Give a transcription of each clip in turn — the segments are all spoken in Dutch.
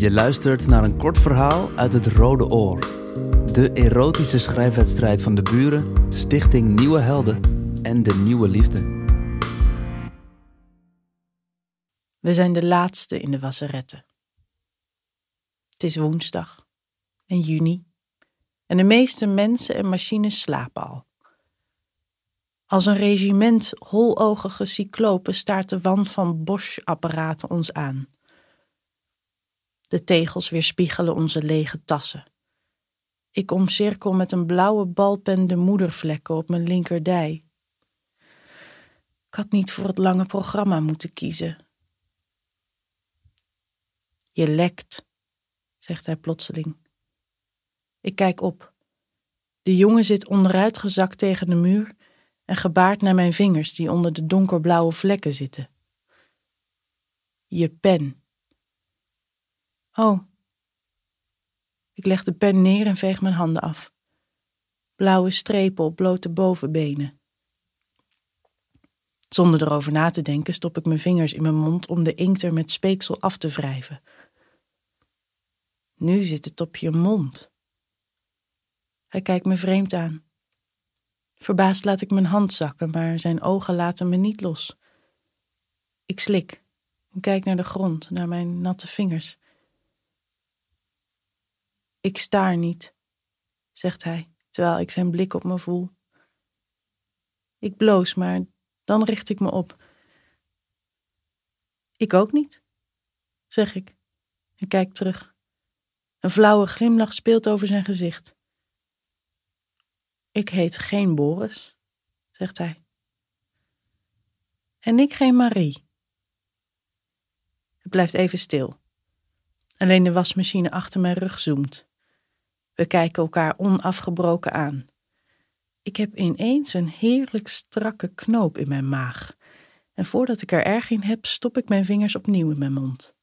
Je luistert naar een kort verhaal uit het Rode Oor. De erotische schrijfwedstrijd van de buren, Stichting Nieuwe Helden en de Nieuwe Liefde. We zijn de laatste in de wasseretten. Het is woensdag en juni en de meeste mensen en machines slapen al. Als een regiment hologige cyclopen staart de wand van Bosch-apparaten ons aan. De tegels weerspiegelen onze lege tassen. Ik omcirkel met een blauwe balpen de moedervlekken op mijn linkerdij. Ik had niet voor het lange programma moeten kiezen. Je lekt, zegt hij plotseling. Ik kijk op. De jongen zit onderuitgezakt tegen de muur en gebaart naar mijn vingers die onder de donkerblauwe vlekken zitten. Je pen. Oh. Ik leg de pen neer en veeg mijn handen af. Blauwe strepen op blote bovenbenen. Zonder erover na te denken stop ik mijn vingers in mijn mond om de inkt er met speeksel af te wrijven. Nu zit het op je mond. Hij kijkt me vreemd aan. Verbaasd laat ik mijn hand zakken, maar zijn ogen laten me niet los. Ik slik en kijk naar de grond, naar mijn natte vingers. Ik staar niet, zegt hij, terwijl ik zijn blik op me voel. Ik bloos, maar dan richt ik me op. Ik ook niet, zeg ik en kijk terug. Een flauwe glimlach speelt over zijn gezicht. Ik heet geen Boris, zegt hij. En ik geen Marie. Het blijft even stil. Alleen de wasmachine achter mijn rug zoomt. We kijken elkaar onafgebroken aan. Ik heb ineens een heerlijk strakke knoop in mijn maag. En voordat ik er erg in heb, stop ik mijn vingers opnieuw in mijn mond.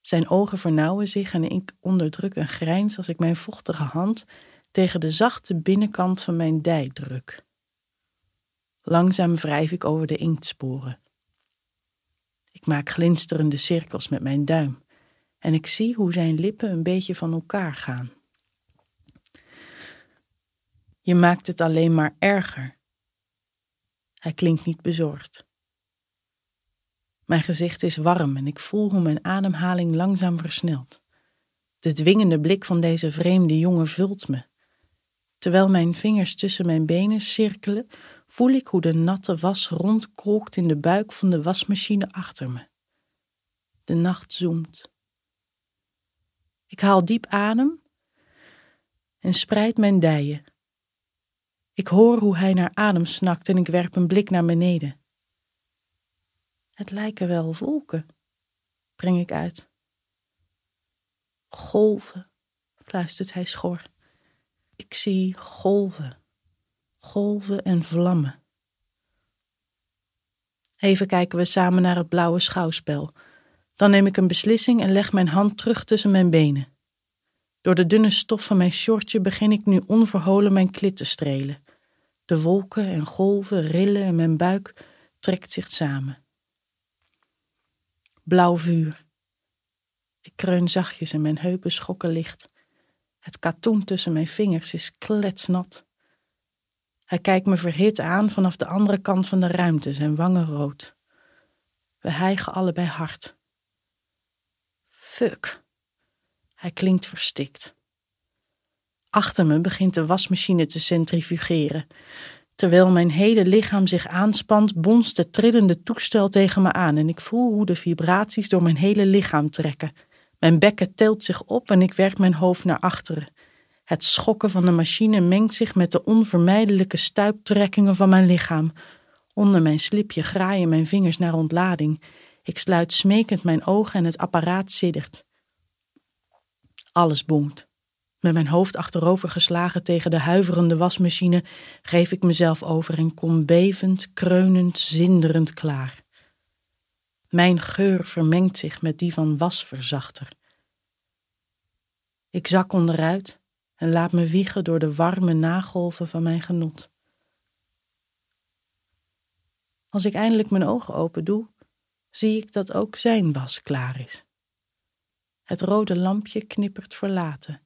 Zijn ogen vernauwen zich en ik onderdruk een grijns als ik mijn vochtige hand tegen de zachte binnenkant van mijn dij druk. Langzaam wrijf ik over de inktsporen. Ik maak glinsterende cirkels met mijn duim en ik zie hoe zijn lippen een beetje van elkaar gaan. Je maakt het alleen maar erger. Hij klinkt niet bezorgd. Mijn gezicht is warm en ik voel hoe mijn ademhaling langzaam versnelt. De dwingende blik van deze vreemde jongen vult me. Terwijl mijn vingers tussen mijn benen cirkelen, voel ik hoe de natte was rondkolkt in de buik van de wasmachine achter me. De nacht zoemt. Ik haal diep adem en spreid mijn dijen. Ik hoor hoe hij naar adem snakt en ik werp een blik naar beneden. Het lijken wel wolken, breng ik uit. Golven, fluistert hij schor. Ik zie golven, golven en vlammen. Even kijken we samen naar het blauwe schouwspel. Dan neem ik een beslissing en leg mijn hand terug tussen mijn benen. Door de dunne stof van mijn shortje begin ik nu onverholen mijn klit te strelen. De wolken en golven rillen en mijn buik trekt zich samen. Blauw vuur. Ik kreun zachtjes en mijn heupen schokken licht. Het katoen tussen mijn vingers is kletsnat. Hij kijkt me verhit aan vanaf de andere kant van de ruimte, zijn wangen rood. We hijgen allebei hard. Fuck. Hij klinkt verstikt. Achter me begint de wasmachine te centrifugeren. Terwijl mijn hele lichaam zich aanspant, bonst het trillende toestel tegen me aan en ik voel hoe de vibraties door mijn hele lichaam trekken. Mijn bekken tilt zich op en ik werk mijn hoofd naar achteren. Het schokken van de machine mengt zich met de onvermijdelijke stuiptrekkingen van mijn lichaam. Onder mijn slipje graaien mijn vingers naar ontlading. Ik sluit smekend mijn ogen en het apparaat siddert. Alles bonkt. Met mijn hoofd achterover geslagen tegen de huiverende wasmachine geef ik mezelf over en kom bevend, kreunend, zinderend klaar. Mijn geur vermengt zich met die van wasverzachter. Ik zak onderuit en laat me wiegen door de warme nagolven van mijn genot. Als ik eindelijk mijn ogen open doe, zie ik dat ook zijn was klaar is. Het rode lampje knippert verlaten.